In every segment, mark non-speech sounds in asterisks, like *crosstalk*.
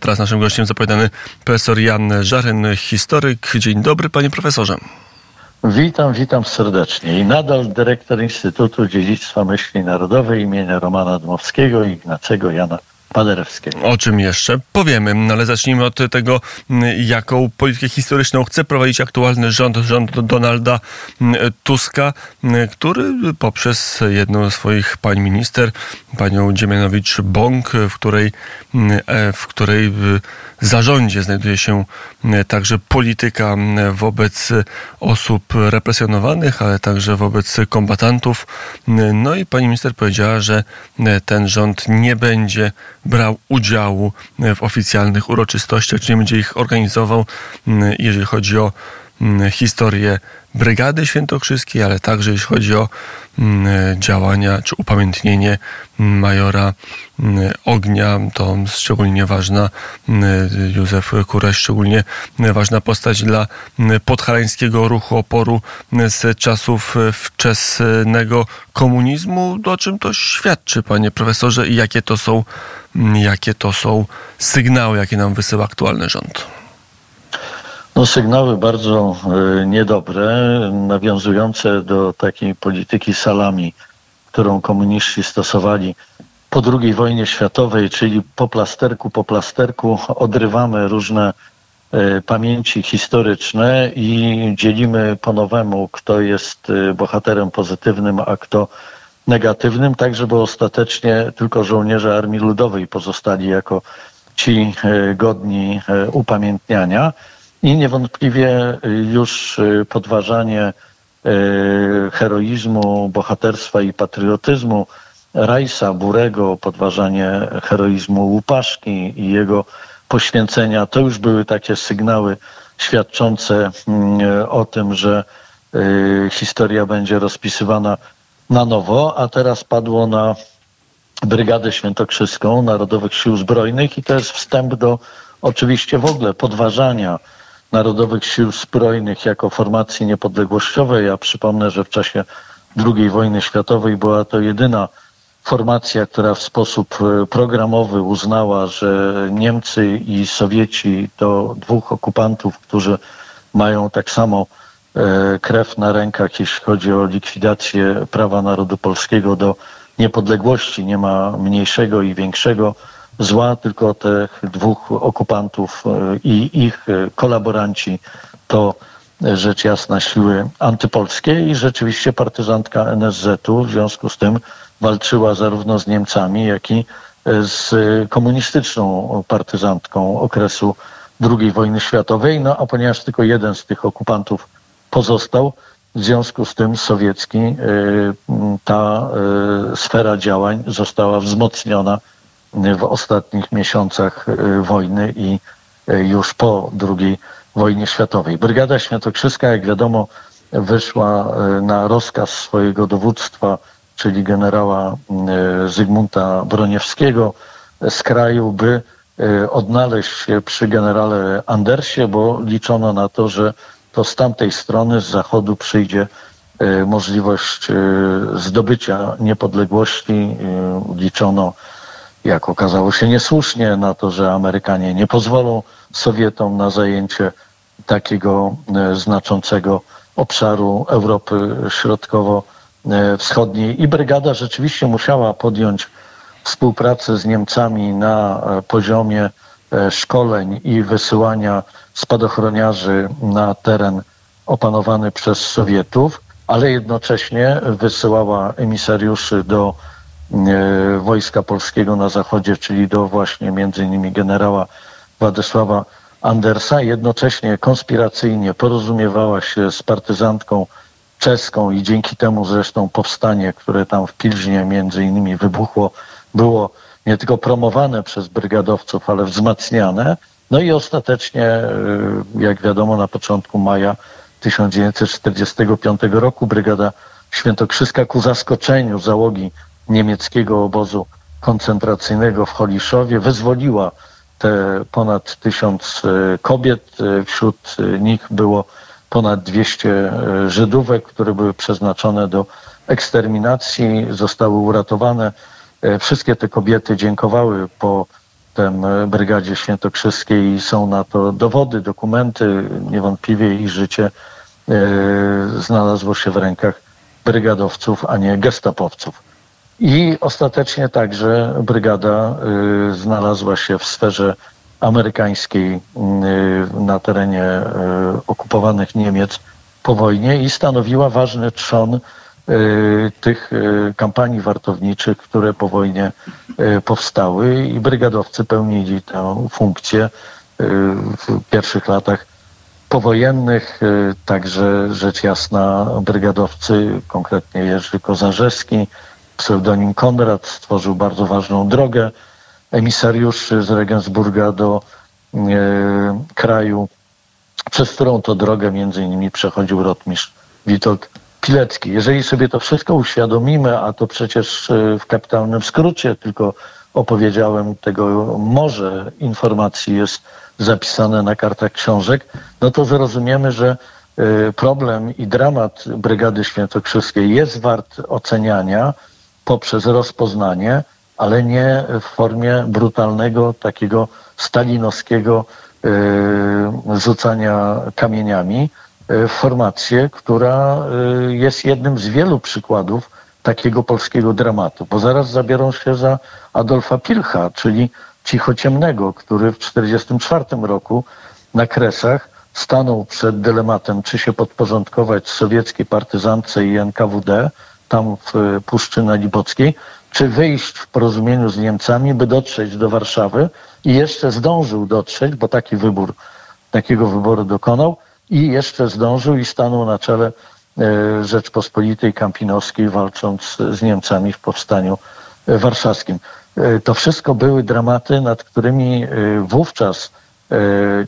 Teraz naszym gościem zapowiadany profesor Jan Żaryn, historyk. Dzień dobry, panie profesorze. Witam, witam serdecznie. I nadal dyrektor Instytutu Dziedzictwa Myśli Narodowej imienia Romana Dmowskiego i Ignacego Jana Paderewskiego. O czym jeszcze powiemy, no ale zacznijmy od tego, jaką politykę historyczną chce prowadzić aktualny rząd, rząd Donalda Tuska, który poprzez jedną z swoich pań minister, panią Dziemianowicz-Bąk, w której, w której zarządzie znajduje się także polityka wobec osób represjonowanych, ale także wobec kombatantów. No i pani minister powiedziała, że ten rząd nie będzie brał udziału w oficjalnych uroczystościach, czy nie będzie ich organizował, jeżeli chodzi o historię Brygady Świętokrzyskiej, ale także jeśli chodzi o działania czy upamiętnienie majora Ognia, to szczególnie ważna, Józef Kuraś, szczególnie ważna postać dla podhalańskiego ruchu oporu z czasów wczesnego komunizmu. O czym to świadczy, panie profesorze, i jakie to są, jakie to są sygnały, jakie nam wysyła aktualny rząd? No, sygnały bardzo y, niedobre, nawiązujące do takiej polityki salami, którą komuniści stosowali po II wojnie światowej, czyli po plasterku, po plasterku odrywamy różne y, pamięci historyczne i dzielimy po nowemu, kto jest y, bohaterem pozytywnym, a kto negatywnym, tak żeby ostatecznie tylko żołnierze Armii Ludowej pozostali jako ci godni upamiętniania. I niewątpliwie już podważanie heroizmu, bohaterstwa i patriotyzmu Rajsa, Burego, podważanie heroizmu Łupaszki i jego poświęcenia, to już były takie sygnały świadczące o tym, że historia będzie rozpisywana na nowo, a teraz padło na Brygadę Świętokrzyską Narodowych Sił Zbrojnych i to jest wstęp do oczywiście w ogóle podważania Narodowych Sił Zbrojnych jako formacji niepodległościowej. Ja przypomnę, że w czasie II wojny światowej była to jedyna formacja, która w sposób e, programowy uznała, że Niemcy i Sowieci to dwóch okupantów, którzy mają tak samo e, krew na rękach, jeśli chodzi o likwidację prawa narodu polskiego do niepodległości. Nie ma mniejszego i większego zła, tylko tych dwóch okupantów e, i ich e, kolaboranci to e, rzecz jasna siły antypolskie i rzeczywiście partyzantka NSZ-u w związku z tym walczyła zarówno z Niemcami, jak i z komunistyczną partyzantką okresu II wojny światowej. No a ponieważ tylko jeden z tych okupantów pozostał, w związku z tym sowiecki ta sfera działań została wzmocniona w ostatnich miesiącach e, wojny i e, już po II wojnie światowej. Brygada Świętokrzyska, jak wiadomo, wyszła e, na rozkaz swojego dowództwa, czyli generała Zygmunta Broniewskiego z kraju, by odnaleźć się przy generale Andersie, bo liczono na to, że to z tamtej strony, z zachodu przyjdzie możliwość zdobycia niepodległości. Liczono jak okazało się niesłusznie, na to, że Amerykanie nie pozwolą Sowietom na zajęcie takiego e, znaczącego obszaru Europy Środkowo-Wschodniej. I brygada rzeczywiście musiała podjąć współpracę z Niemcami na e, poziomie e, szkoleń i wysyłania spadochroniarzy na teren opanowany przez Sowietów, ale jednocześnie wysyłała emisariuszy do Wojska Polskiego na Zachodzie, czyli do właśnie między innymi generała Władysława Andersa. Jednocześnie konspiracyjnie porozumiewała się z partyzantką czeską i dzięki temu zresztą powstanie, które tam w Pilźnie między innymi wybuchło, było nie tylko promowane przez brygadowców, ale wzmacniane. No i ostatecznie, e, jak wiadomo, na początku maja 1945 roku brygada świętokrzyska ku zaskoczeniu załogi niemieckiego obozu koncentracyjnego w Holiszowie, wyzwoliła te ponad tysiąc e, kobiet. E, wśród e, nich było ponad 200 Żydówek, które były przeznaczone do eksterminacji, zostały uratowane. Wszystkie te kobiety dziękowały po Brygadzie Świętokrzyskiej i są na to dowody, dokumenty. Niewątpliwie ich życie znalazło się w rękach brygadowców, a nie gestapowców. I ostatecznie także brygada znalazła się w sferze amerykańskiej na terenie okupowanych Niemiec po wojnie i stanowiła ważny trzon y, tych y, kampanii wartowniczych, które po wojnie y, powstały. I brygadowcy pełnili tę funkcję w pierwszych latach powojennych, także rzecz jasna brygadowcy, konkretnie Jerzy Kozarzewski, pseudonim Konrad, stworzył bardzo ważną drogę emisariuszy z Regensburga do kraju przez którą to drogę między innymi przechodził rotmistrz Witold Pilecki. Jeżeli sobie to wszystko uświadomimy, a to przecież e, w kapitalnym skrócie tylko opowiedziałem tego może informacji jest zapisane na kartach książek, no to zrozumiemy, że e, problem i dramat Brygady Świętokrzyskiej jest wart oceniania poprzez rozpoznanie, ale nie w formie brutalnego, takiego stalinowskiego Y, rzucania kamieniami y, formację, która y, jest jednym z wielu przykładów takiego polskiego dramatu, bo zaraz zabiorą się za Adolfa Pilcha, czyli cichociemnego, który w 1944 roku na Kresach stanął przed dylematem, czy się podporządkować sowieckiej partyzance i NKWD, tam w Puszczy Nalibockiej, czy wyjść w porozumieniu z Niemcami, by dotrzeć do Warszawy i jeszcze zdążył dotrzeć, bo taki wybór, takiego wyboru dokonał i jeszcze zdążył i stanął na czele e, Rzeczpospolitej Kampinowskiej, walcząc z Niemcami w powstaniu e, warszawskim. E, to wszystko były dramaty, nad którymi wówczas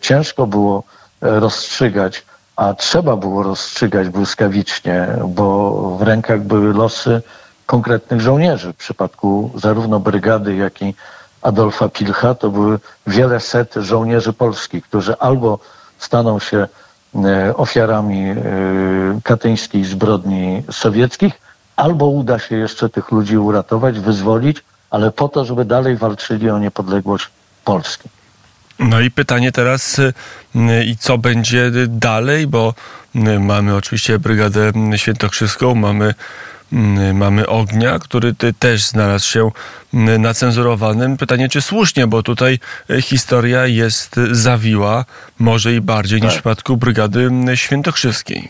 ciężko było rozstrzygać, a trzeba było rozstrzygać błyskawicznie, bo w rękach były losy konkretnych żołnierzy. W przypadku zarówno brygady, jak i Adolfa Pilcha to były wiele set żołnierzy polskich, którzy albo staną się e, ofiarami e, katyńskich zbrodni sowieckich, albo uda się jeszcze tych ludzi uratować, wyzwolić, ale po to, żeby dalej walczyli o niepodległość Polski. No i pytanie teraz, y, i co będzie dalej, bo mamy oczywiście Brygadę Świętokrzyską, mamy mamy ognia, który też znalazł się na cenzurowanym. Pytanie, czy słusznie, bo tutaj historia jest zawiła, może i bardziej tak. niż w przypadku Brygady Świętokrzyskiej.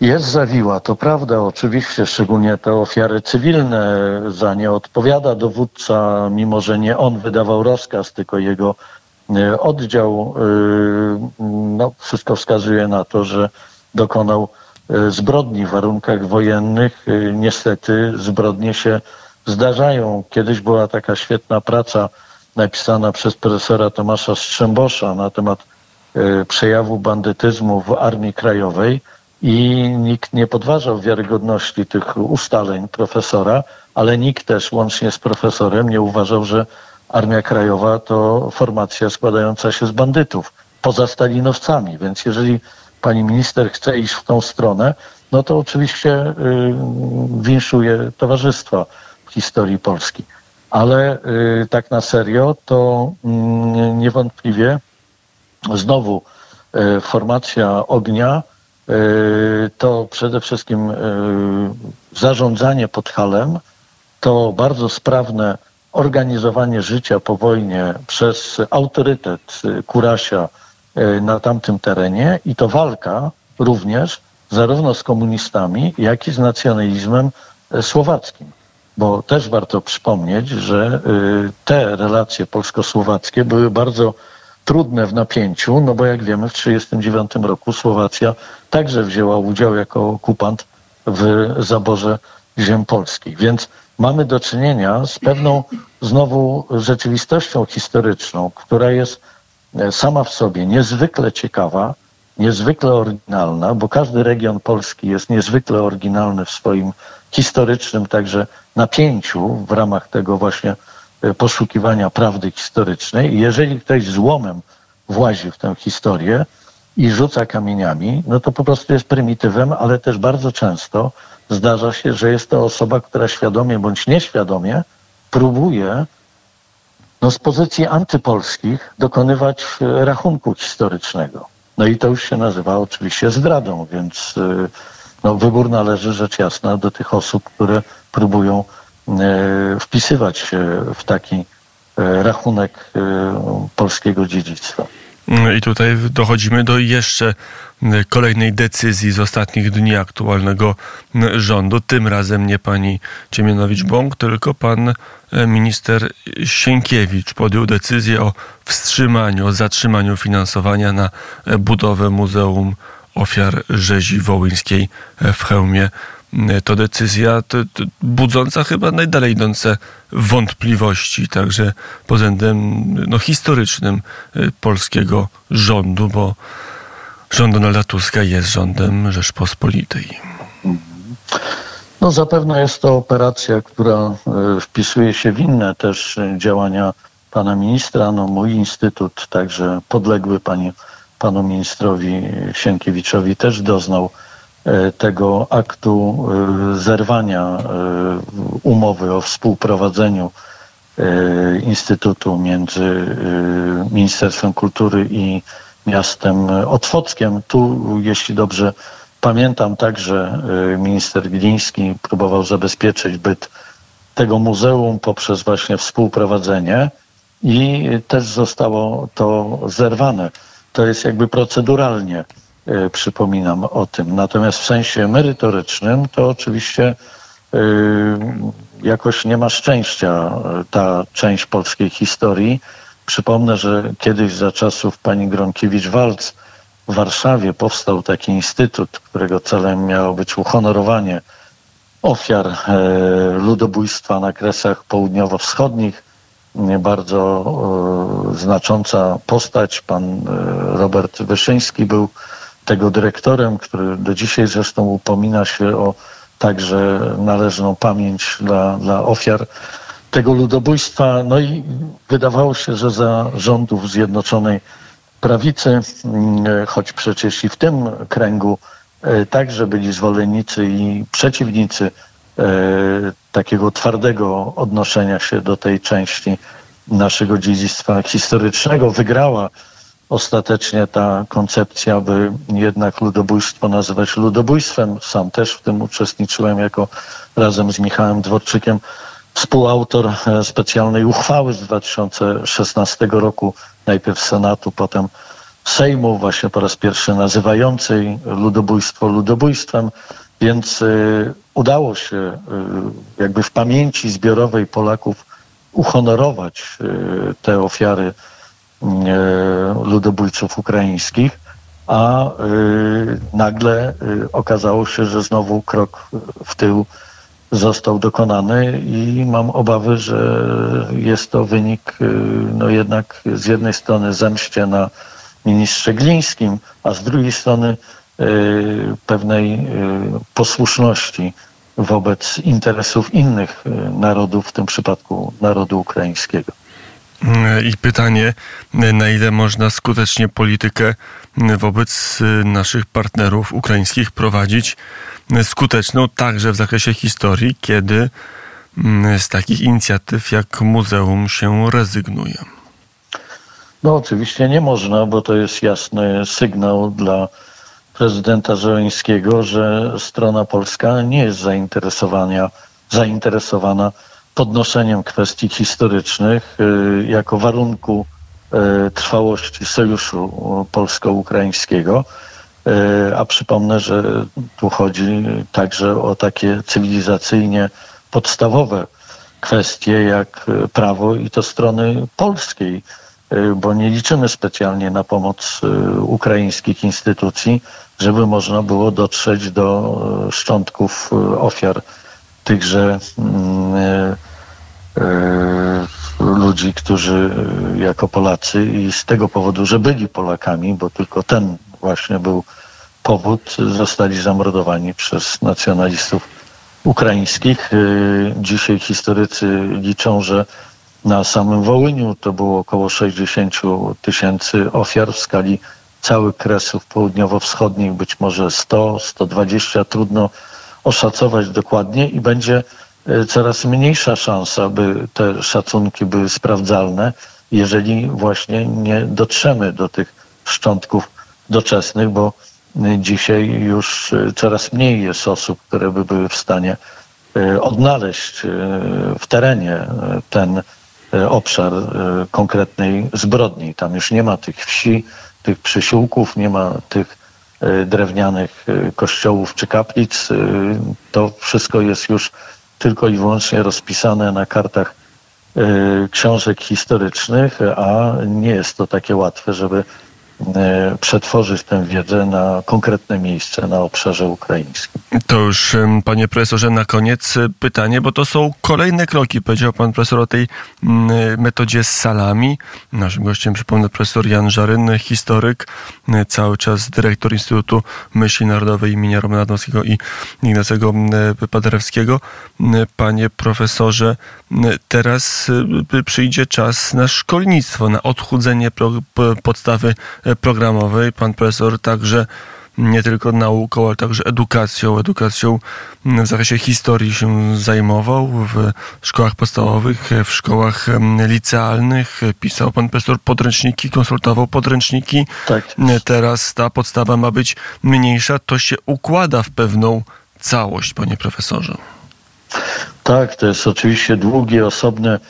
Jest zawiła, to prawda, oczywiście, szczególnie te ofiary cywilne. Za nie odpowiada dowódca, mimo że nie on wydawał rozkaz, tylko jego oddział. E, no, wszystko wskazuje na to, że dokonał E, zbrodni w warunkach wojennych. Niestety zbrodnie się zdarzają. Kiedyś była taka świetna praca napisana przez profesora Tomasza Strzembosza na temat przejawu bandytyzmu w Armii Krajowej i nikt nie podważał wiarygodności tych ustaleń profesora, ale nikt też, łącznie z profesorem, nie uważał, że Armia Krajowa to formacja składająca się z bandytów, poza stalinowcami. Więc jeżeli pani minister chce iść w tą stronę, no to oczywiście y, winszuje w historii Polski. Ale y, tak na serio, to mm, niewątpliwie znowu y, formacja ognia to przede wszystkim zarządzanie Podhalem, to bardzo sprawne organizowanie życia po wojnie przez autorytet Kurasia, E, na tamtym terenie i to walka również zarówno z komunistami, jak i z nacjonalizmem e, słowackim. Bo też warto przypomnieć, że te relacje polsko-słowackie były bardzo trudne w napięciu, no bo jak wiemy w 1939 roku Słowacja także wzięła udział jako okupant w zaborze ziem polskich. Więc mamy do czynienia z pewną znowu rzeczywistością historyczną, która jest E, sama w sobie niezwykle ciekawa, niezwykle oryginalna, bo każdy region Polski jest niezwykle oryginalny w swoim historycznym także napięciu w ramach tego właśnie e, poszukiwania prawdy historycznej. Jeżeli ktoś złomem włazi w tę historię i rzuca kamieniami, no to po prostu jest prymitywem, ale też bardzo często zdarza się, że jest to osoba, która świadomie bądź nieświadomie próbuje no, z pozycji antypolskich dokonywać rachunku historycznego. No i to już się nazywa oczywiście zdradą, więc no, wybór należy rzecz jasna do tych osób, które próbują wpisywać się w taki rachunek polskiego dziedzictwa. I tutaj dochodzimy do jeszcze kolejnej decyzji z ostatnich dni aktualnego rządu. Tym razem nie pani Ciemianowicz-Bąk, tylko pan e, minister Sienkiewicz podjął decyzję o wstrzymaniu, o zatrzymaniu finansowania na budowę Muzeum Ofiar Rzezi Wołyńskiej w Chełmie to decyzja to, to budząca chyba najdalej idące wątpliwości, także pod względem no, historycznym y, polskiego rządu, bo rząd Donalda Tuska jest rządem Rzeczpospolitej. No zapewne jest to operacja, która y, wpisuje się w inne też działania pana ministra. No, mój instytut, także podległy pani, panu ministrowi Sienkiewiczowi też doznał tego aktu e, zerwania e, umowy o współprowadzeniu Instytutu między Ministerstwem Kultury i miastem Otwockiem. Tu, jeśli dobrze pamiętam, także minister Gliński próbował zabezpieczyć byt tego muzeum poprzez właśnie współprowadzenie i też zostało to zerwane. To jest jakby proceduralnie E, przypominam o tym. Natomiast w sensie merytorycznym to oczywiście e, jakoś nie ma szczęścia e, ta część polskiej historii. Przypomnę, że kiedyś za czasów pani Gronkiewicz-Walc w Warszawie powstał taki instytut, którego celem miało być uhonorowanie ofiar ludobójstwa na kresach południowo-wschodnich. Bardzo znacząca postać, pan Robert Wyszyński był tego dyrektorem, który do dzisiaj zresztą upomina się o także należną pamięć dla, dla ofiar tego ludobójstwa. No i wydawało się, że za rządów Zjednoczonej Prawicy, mm, choć przecież i w tym kręgu e, także byli zwolennicy i przeciwnicy e, takiego twardego odnoszenia się do tej części naszego dziedzictwa historycznego, wygrała ostatecznie ta koncepcja, by jednak ludobójstwo nazywać ludobójstwem. Sam też w tym uczestniczyłem jako razem z Michałem Dworczykiem współautor e, specjalnej uchwały z 2016 roku, najpierw Senatu, potem Sejmu, właśnie po raz pierwszy nazywającej ludobójstwo ludobójstwem, więc y, udało się y, jakby w pamięci zbiorowej Polaków uhonorować y, te ofiary ludobójców ukraińskich, a e, nagle e, okazało się, że znowu krok w tył został dokonany i mam obawy, że jest to wynik no jednak z jednej strony zemście na ministrze Glińskim, a z drugiej strony pewnej posłuszności wobec interesów innych narodów, w tym przypadku narodu ukraińskiego. I pytanie, na ile można skutecznie politykę wobec naszych partnerów ukraińskich prowadzić skuteczną także w zakresie historii, kiedy z takich inicjatyw jak muzeum się rezygnuje? No oczywiście nie można, bo to jest jasny sygnał dla prezydenta Żeleńskiego, że strona polska nie jest zainteresowana podnoszeniem kwestii historycznych y, jako warunku y, trwałości sojuszu polsko-ukraińskiego. Y, a przypomnę, że tu chodzi także o takie cywilizacyjnie podstawowe kwestie jak prawo i to strony polskiej, bo nie liczymy specjalnie na pomoc ukraińskich instytucji, żeby można było dotrzeć do szczątków ofiar tychże mm, e, e, ludzi, którzy e, jako Polacy i z tego powodu, że byli Polakami, bo tylko ten właśnie był powód, zostali zamordowani przez nacjonalistów ukraińskich. Dzisiaj historycy liczą, że na samym Wołyniu to było około 60 tysięcy ofiar w skali całych kresów południowo-wschodnich, być może 100, 120, trudno oszacować dokładnie i będzie coraz mniejsza szansa, by te szacunki były sprawdzalne, jeżeli właśnie nie dotrzemy do tych szczątków doczesnych, bo dzisiaj już coraz mniej jest osób, które by były w stanie odnaleźć w terenie ten obszar konkretnej zbrodni. Tam już nie ma tych wsi, tych przysiłków, nie ma tych e, drewnianych e, kościołów czy kaplic. E, to wszystko jest już tylko i wyłącznie rozpisane na kartach książek historycznych, a nie jest to takie łatwe, żeby przetworzyć tę wiedzę na konkretne miejsce na obszarze ukraińskim. To już, panie profesorze, na koniec e, pytanie, bo to są kolejne kroki. Powiedział pan profesor o tej metodzie z salami. Naszym gościem, przypomnę, profesor Jan Żaryn, historyk, e, cały czas dyrektor Instytutu Myśli Narodowej imienia Romana Adamskiego i Ignacego Paderewskiego. Panie profesorze, teraz przyjdzie czas na szkolnictwo, na odchudzenie podstawy programowej. Pan profesor także nie tylko nauką, ale także edukacją. Edukacją w zakresie historii się zajmował w szkołach podstawowych, w szkołach licealnych. Pisał pan profesor podręczniki, konsultował podręczniki. Tak. Teraz ta podstawa ma być mniejsza. To się układa w pewną całość, panie profesorze. Tak, to jest oczywiście długie, osobne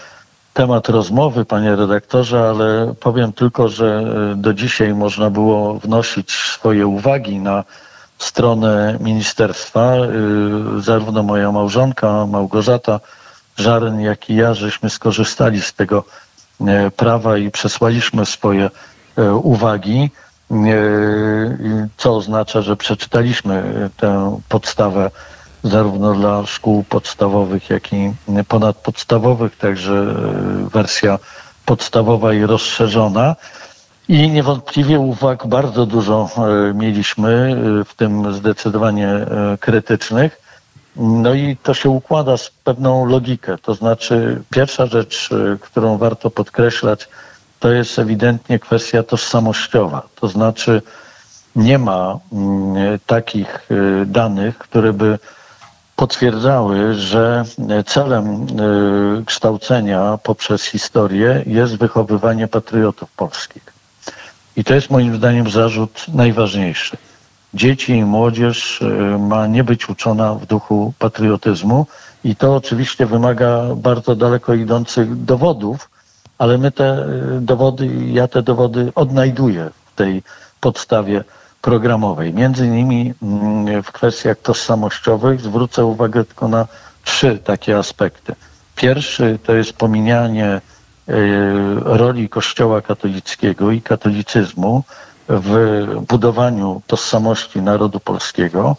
temat rozmowy, panie redaktorze, ale powiem tylko, że e, do dzisiaj można było wnosić swoje uwagi na stronę ministerstwa. E, zarówno moja małżonka Małgorzata Żaren, jak i ja, żeśmy skorzystali z tego e, prawa i przesłaliśmy swoje uwagi, co oznacza, że przeczytaliśmy tę podstawę zarówno dla szkół podstawowych, jak i ponadpodstawowych, także e, wersja podstawowa i rozszerzona. I niewątpliwie uwag bardzo dużo e, mieliśmy, e, w tym zdecydowanie krytycznych. No i to się układa z pewną logikę. To znaczy, pierwsza rzecz, którą warto podkreślać, to jest ewidentnie kwestia tożsamościowa. To znaczy, nie ma mm, takich danych, które by potwierdzały, że celem e, kształcenia poprzez historię jest wychowywanie patriotów polskich. I to jest moim zdaniem zarzut najważniejszy. Dzieci i młodzież e, ma nie być uczona w duchu patriotyzmu i to oczywiście wymaga bardzo daleko idących dowodów, ale my te e, dowody, ja te dowody odnajduję w tej podstawie programowej. Między innymi mm, w kwestiach tożsamościowych zwrócę uwagę tylko na trzy takie aspekty. Pierwszy to jest pominianie e, roli Kościoła katolickiego i katolicyzmu w budowaniu tożsamości narodu polskiego.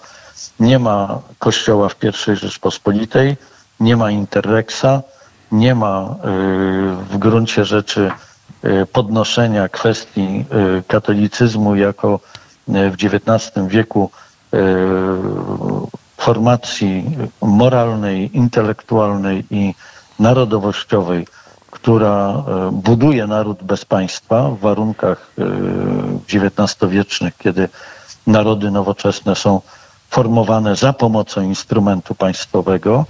Nie ma Kościoła w I Rzeczpospolitej, nie ma Interreksa, nie ma e, w gruncie rzeczy e, podnoszenia kwestii katolicyzmu jako w XIX wieku e, formacji moralnej, intelektualnej i narodowościowej, która e, buduje naród bez państwa w warunkach XIX-wiecznych, kiedy narody nowoczesne są formowane za pomocą instrumentu państwowego.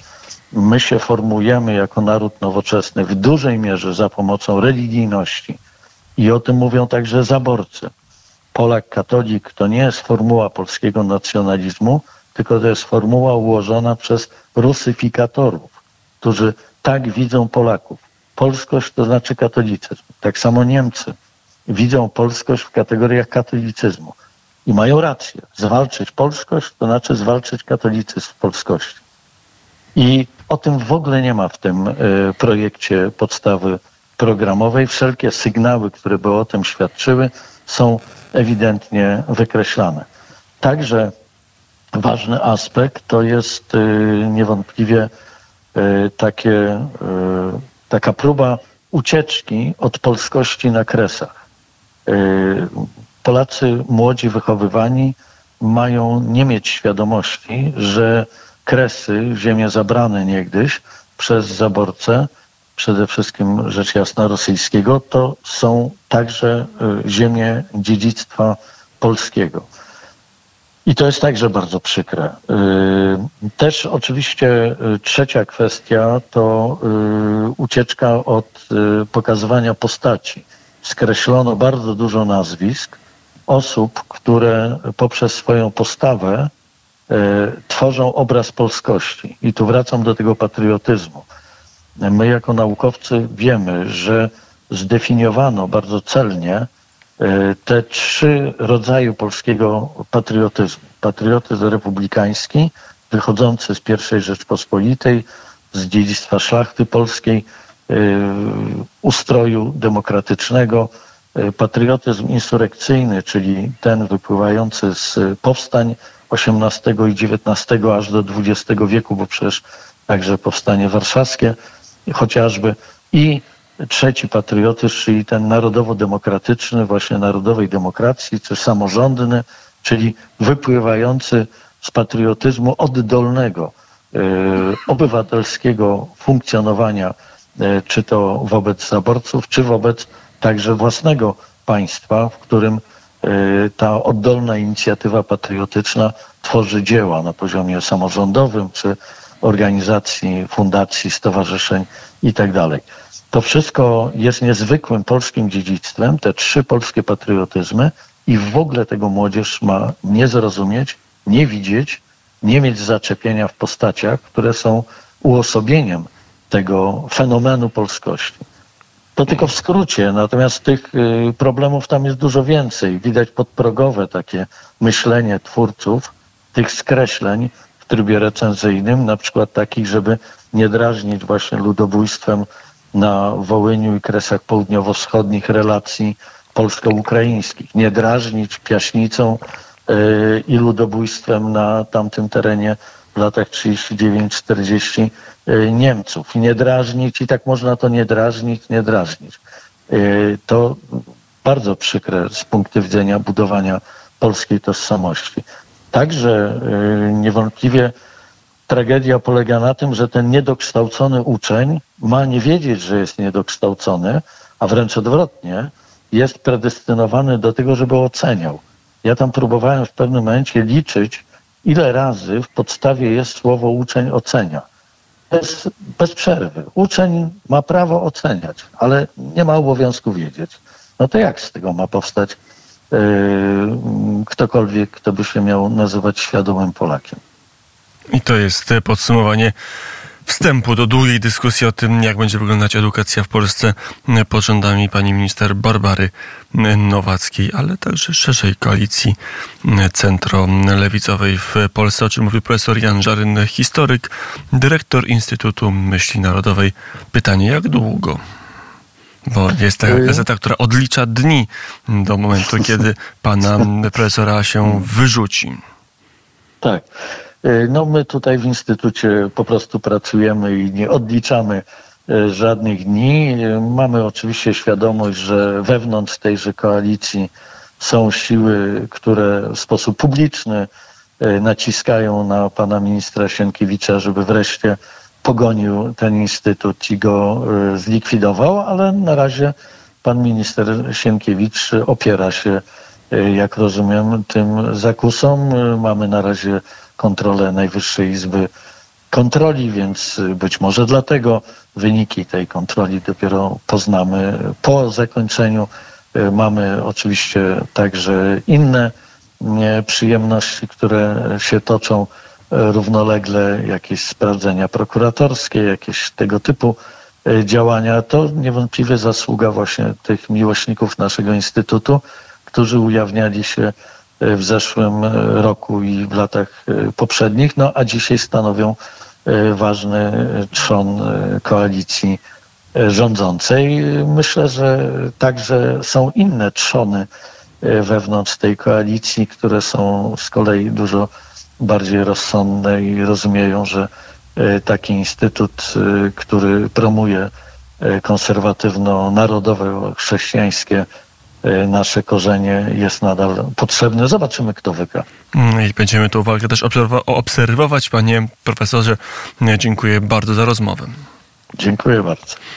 My się formujemy jako naród nowoczesny w dużej mierze za pomocą religijności. I o tym mówią także zaborcy. Polak katolik to nie jest formuła polskiego nacjonalizmu, tylko to jest formuła ułożona przez rusyfikatorów, którzy tak widzą Polaków. Polskość to znaczy katolicyzm. Tak samo Niemcy widzą polskość w kategoriach katolicyzmu. I mają rację. Zwalczyć polskość to znaczy zwalczyć katolicyzm w polskości. I o tym w ogóle nie ma w tym y, projekcie podstawy programowej. Wszelkie sygnały, które by o tym świadczyły, są ewidentnie wykreślane. Także ważny aspekt to jest y, niewątpliwie y, takie, y, taka próba ucieczki od polskości na kresach. Polacy młodzi, wychowywani mają nie mieć świadomości, że kresy, ziemie zabrane niegdyś przez zaborcę, przede wszystkim rzecz jasna rosyjskiego, to są także y, ziemie dziedzictwa polskiego. I to jest także bardzo przykre. Też oczywiście trzecia kwestia to ucieczka od pokazywania postaci. Skreślono bardzo dużo nazwisk osób, które poprzez swoją postawę tworzą obraz polskości. I tu wracam do tego patriotyzmu. My jako naukowcy wiemy, że zdefiniowano bardzo celnie e, te trzy rodzaje polskiego patriotyzmu. Patriotyzm republikański, wychodzący z I Rzeczpospolitej, z dziedzictwa szlachty polskiej, e, ustroju demokratycznego, e, patriotyzm insurekcyjny, czyli ten wypływający z powstań XVIII i XIX aż do XX wieku, bo przecież także powstanie warszawskie chociażby i trzeci patriotyzm, czyli ten narodowo-demokratyczny, właśnie narodowej demokracji, czy samorządny, czyli wypływający z patriotyzmu oddolnego, e, obywatelskiego funkcjonowania, e, czy to wobec zaborców, czy wobec także własnego państwa, w którym e, ta oddolna inicjatywa patriotyczna tworzy dzieła na poziomie samorządowym, czy organizacji, fundacji, stowarzyszeń itd. Tak to wszystko jest niezwykłym polskim dziedzictwem, te trzy polskie patriotyzmy i w ogóle tego młodzież ma nie zrozumieć, nie widzieć, nie mieć zaczepienia w postaciach, które są uosobieniem tego fenomenu polskości. To tylko w skrócie, natomiast tych y, problemów tam jest dużo więcej. Widać podprogowe takie myślenie twórców, tych skreśleń, w trybie recenzyjnym, na przykład takich, żeby nie drażnić właśnie ludobójstwem na Wołyniu i kresach południowo-wschodnich relacji polsko-ukraińskich, nie drażnić piaśnicą yy, i ludobójstwem na tamtym terenie w latach 39-40 yy, Niemców. Nie drażnić i tak można to nie drażnić, nie drażnić. Yy, to bardzo przykre z punktu widzenia budowania polskiej tożsamości. Także y, niewątpliwie tragedia polega na tym, że ten niedokształcony uczeń ma nie wiedzieć, że jest niedokształcony, a wręcz odwrotnie, jest predestynowany do tego, żeby oceniał. Ja tam próbowałem w pewnym momencie liczyć, ile razy w podstawie jest słowo uczeń ocenia. Bez, bez przerwy. Uczeń ma prawo oceniać, ale nie ma obowiązku wiedzieć. No to jak z tego ma powstać ktokolwiek, kto by się miał nazywać świadomym Polakiem. I to jest podsumowanie wstępu do długiej dyskusji o tym, jak będzie wyglądać edukacja w Polsce pod rządami pani minister Barbary Nowackiej, ale także szerszej koalicji centro-lewicowej w Polsce, o czym mówił profesor Jan Żaryn, historyk, dyrektor Instytutu Myśli Narodowej. Pytanie, jak długo? Bo jest taka y- gazeta, która odlicza dni do momentu, kiedy pana *laughs* profesora się wyrzuci. Tak. Y, no my tutaj w Instytucie po prostu pracujemy i nie odliczamy y, żadnych dni. Mamy oczywiście świadomość, że wewnątrz tejże koalicji są siły, które w sposób publiczny naciskają na pana ministra Sienkiewicza, żeby wreszcie pogonił ten instytut i go y, zlikwidował, ale na razie pan minister Sienkiewicz opiera się, y, jak rozumiem, tym zakusom. Y, mamy na razie kontrolę Najwyższej Izby Kontroli, więc być może dlatego wyniki tej kontroli dopiero poznamy po zakończeniu. Mamy oczywiście także inne przyjemności, które się toczą równolegle jakieś sprawdzenia prokuratorskie, jakieś tego typu e, działania, to niewątpliwie zasługa właśnie tych miłośników naszego Instytutu, którzy ujawniali się e, w zeszłym e, roku i w latach poprzednich, no a dzisiaj stanowią ważny trzon koalicji rządzącej. Myślę, że także są inne trzony wewnątrz tej koalicji, które są z kolei dużo bardziej rozsądne i rozumieją, że e, taki instytut, e, który promuje e, konserwatywno-narodowe, chrześcijańskie nasze korzenie jest nadal potrzebny. Zobaczymy, kto wygra. Mm, I będziemy tę uwagę też obserwować. Panie profesorze, dziękuję bardzo za rozmowę. Dziękuję bardzo.